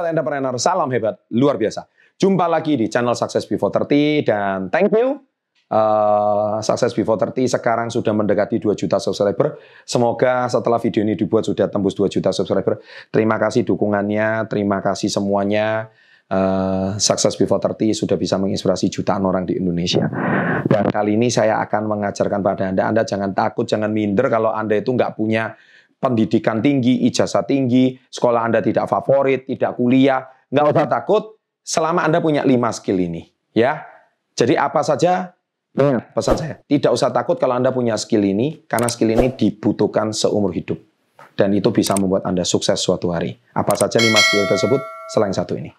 sahabat entrepreneur, salam hebat, luar biasa. Jumpa lagi di channel Success Before 30 dan thank you. Uh, Success Before 30 sekarang sudah mendekati 2 juta subscriber. Semoga setelah video ini dibuat sudah tembus 2 juta subscriber. Terima kasih dukungannya, terima kasih semuanya. Uh, Success Before 30 sudah bisa menginspirasi jutaan orang di Indonesia. Dan kali ini saya akan mengajarkan pada Anda, Anda jangan takut, jangan minder kalau Anda itu nggak punya pendidikan tinggi, ijazah tinggi, sekolah Anda tidak favorit, tidak kuliah, nggak usah takut selama Anda punya lima skill ini. Ya, Jadi apa saja Ingat pesan saya, tidak usah takut kalau Anda punya skill ini, karena skill ini dibutuhkan seumur hidup. Dan itu bisa membuat Anda sukses suatu hari. Apa saja lima skill tersebut selain satu ini.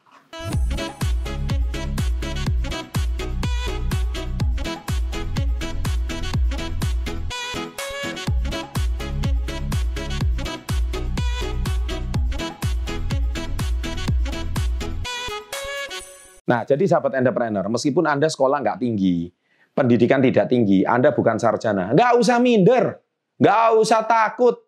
Nah, jadi sahabat entrepreneur, meskipun Anda sekolah nggak tinggi, pendidikan tidak tinggi, Anda bukan sarjana, nggak usah minder, nggak usah takut.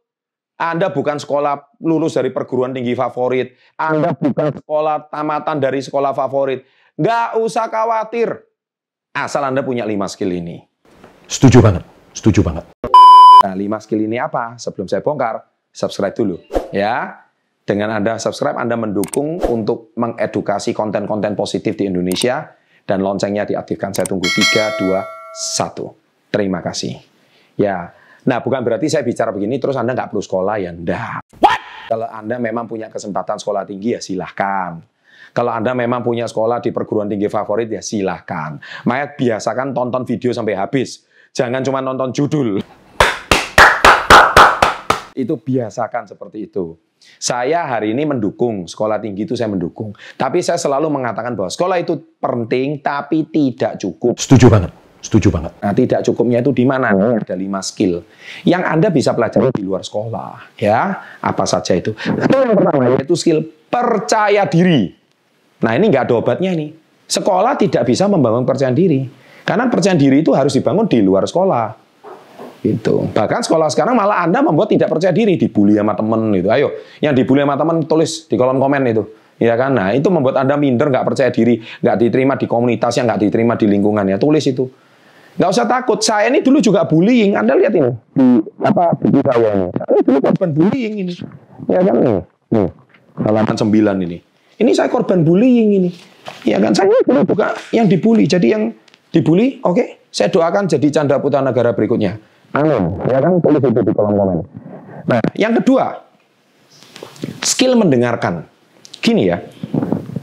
Anda bukan sekolah lulus dari perguruan tinggi favorit, Anda bukan sekolah tamatan dari sekolah favorit, nggak usah khawatir. Asal Anda punya lima skill ini. Setuju banget, setuju banget. Nah, lima skill ini apa? Sebelum saya bongkar, subscribe dulu. Ya, dengan Anda subscribe, Anda mendukung untuk mengedukasi konten-konten positif di Indonesia dan loncengnya diaktifkan. Saya tunggu 3, 2, 1. Terima kasih. Ya, nah bukan berarti saya bicara begini terus Anda nggak perlu sekolah ya, enggak. What? Kalau Anda memang punya kesempatan sekolah tinggi ya silahkan. Kalau Anda memang punya sekolah di perguruan tinggi favorit ya silahkan. Maya biasakan tonton video sampai habis. Jangan cuma nonton judul. Itu biasakan seperti itu. Saya hari ini mendukung sekolah tinggi itu saya mendukung. Tapi saya selalu mengatakan bahwa sekolah itu penting tapi tidak cukup. Setuju banget. Setuju banget. Nah, tidak cukupnya itu di mana? Ada lima skill yang Anda bisa pelajari di luar sekolah. Ya, apa saja itu? Skill yang pertama yaitu skill percaya diri. Nah, ini nggak ada obatnya ini. Sekolah tidak bisa membangun percaya diri. Karena percaya diri itu harus dibangun di luar sekolah. Itu. Bahkan sekolah sekarang malah Anda membuat tidak percaya diri, dibully sama temen itu. Ayo, yang dibully sama temen tulis di kolom komen itu. Ya kan? Nah, itu membuat Anda minder, nggak percaya diri, nggak diterima di komunitas yang nggak diterima di lingkungannya. Tulis itu. Nggak usah takut. Saya ini dulu juga bullying. Anda lihat ini di apa buku saya ini. Ini dulu korban bullying ini. Ya kan nih. Nih. Halaman 9 ini. Ini saya korban bullying ini. Ya kan? Saya dulu juga yang dibully. Jadi yang dibully, oke, okay, saya doakan jadi canda putra negara berikutnya. Amin. Ya kan tulis itu di kolom komen. Nah, yang kedua, skill mendengarkan. Gini ya,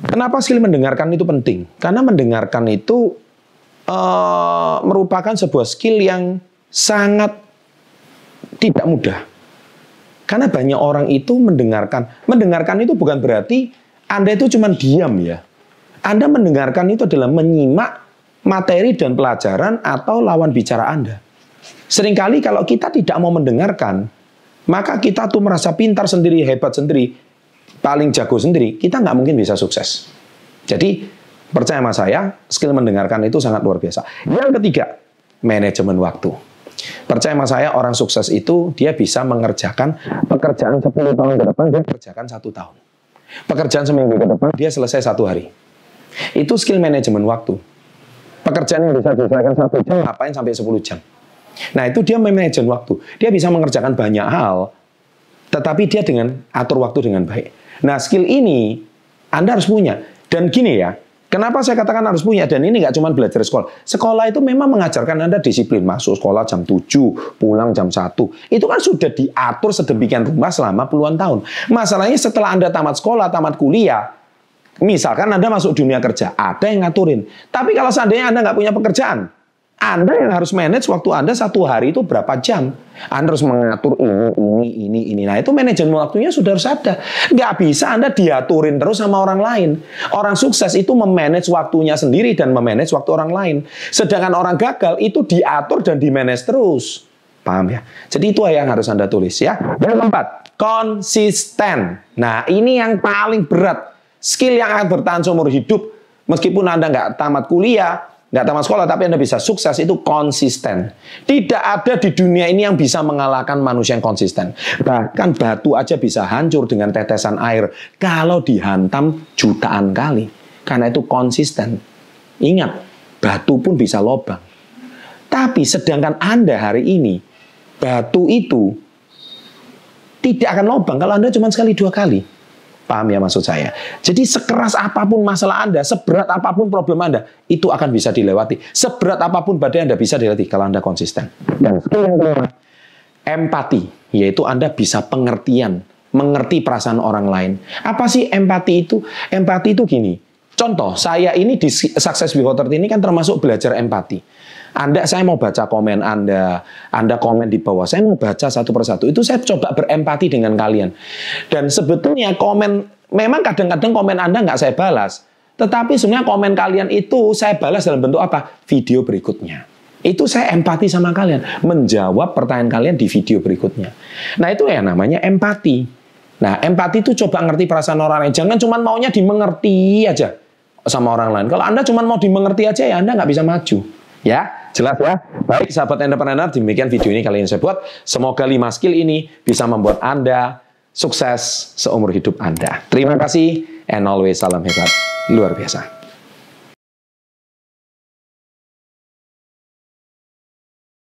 kenapa skill mendengarkan itu penting? Karena mendengarkan itu uh, merupakan sebuah skill yang sangat tidak mudah. Karena banyak orang itu mendengarkan. Mendengarkan itu bukan berarti Anda itu cuma diam ya. Anda mendengarkan itu adalah menyimak materi dan pelajaran atau lawan bicara Anda. Seringkali kalau kita tidak mau mendengarkan, maka kita tuh merasa pintar sendiri, hebat sendiri, paling jago sendiri, kita nggak mungkin bisa sukses. Jadi, percaya sama saya, skill mendengarkan itu sangat luar biasa. Yang ketiga, manajemen waktu. Percaya sama saya, orang sukses itu dia bisa mengerjakan pekerjaan 10 tahun ke depan, dia kerjakan satu tahun. Pekerjaan seminggu ke depan, dia selesai satu hari. Itu skill manajemen waktu. Pekerjaan yang bisa diselesaikan satu jam, ngapain sampai 10 jam. Nah itu dia memanage waktu. Dia bisa mengerjakan banyak hal, tetapi dia dengan atur waktu dengan baik. Nah skill ini Anda harus punya. Dan gini ya, kenapa saya katakan harus punya? Dan ini nggak cuma belajar sekolah. Sekolah itu memang mengajarkan Anda disiplin. Masuk sekolah jam 7, pulang jam 1. Itu kan sudah diatur sedemikian rumah selama puluhan tahun. Masalahnya setelah Anda tamat sekolah, tamat kuliah, Misalkan Anda masuk dunia kerja, ada yang ngaturin. Tapi kalau seandainya Anda nggak punya pekerjaan, anda yang harus manage waktu Anda satu hari itu berapa jam. Anda harus mengatur ini, ini, ini, ini. Nah itu manajemen waktunya sudah harus ada. Nggak bisa Anda diaturin terus sama orang lain. Orang sukses itu memanage waktunya sendiri dan memanage waktu orang lain. Sedangkan orang gagal itu diatur dan dimanage terus. Paham ya? Jadi itu yang harus Anda tulis ya. Yang keempat, konsisten. Nah ini yang paling berat. Skill yang akan bertahan seumur hidup. Meskipun Anda nggak tamat kuliah, nggak tamat sekolah, tapi Anda bisa sukses itu konsisten. Tidak ada di dunia ini yang bisa mengalahkan manusia yang konsisten. Bahkan batu aja bisa hancur dengan tetesan air kalau dihantam jutaan kali. Karena itu konsisten. Ingat, batu pun bisa lobang. Tapi sedangkan Anda hari ini, batu itu tidak akan lobang kalau Anda cuma sekali dua kali. Paham ya maksud saya? Jadi sekeras apa pun masalah Anda, seberat apa pun problem Anda, itu akan bisa dilewati. Seberat apa pun badai Anda bisa dilewati kalau Anda konsisten. Dan skill yang kelima, empati, yaitu Anda bisa pengertian, mengerti perasaan orang lain. Apa sih empati itu? Empati itu gini, contoh, saya ini di Success 30 ini kan termasuk belajar empati. Anda, saya mau baca komen Anda, Anda komen di bawah, saya mau baca satu persatu. Itu saya coba berempati dengan kalian. Dan sebetulnya komen, memang kadang-kadang komen Anda nggak saya balas. Tetapi sebenarnya komen kalian itu saya balas dalam bentuk apa? Video berikutnya. Itu saya empati sama kalian. Menjawab pertanyaan kalian di video berikutnya. Nah itu ya namanya empati. Nah empati itu coba ngerti perasaan orang lain. Jangan cuma maunya dimengerti aja sama orang lain. Kalau Anda cuma mau dimengerti aja ya Anda nggak bisa maju. Ya, jelas ya? Baik sahabat entrepreneur, demikian video ini kali ini saya buat. Semoga lima skill ini bisa membuat Anda sukses seumur hidup Anda. Terima kasih and always salam hebat luar biasa.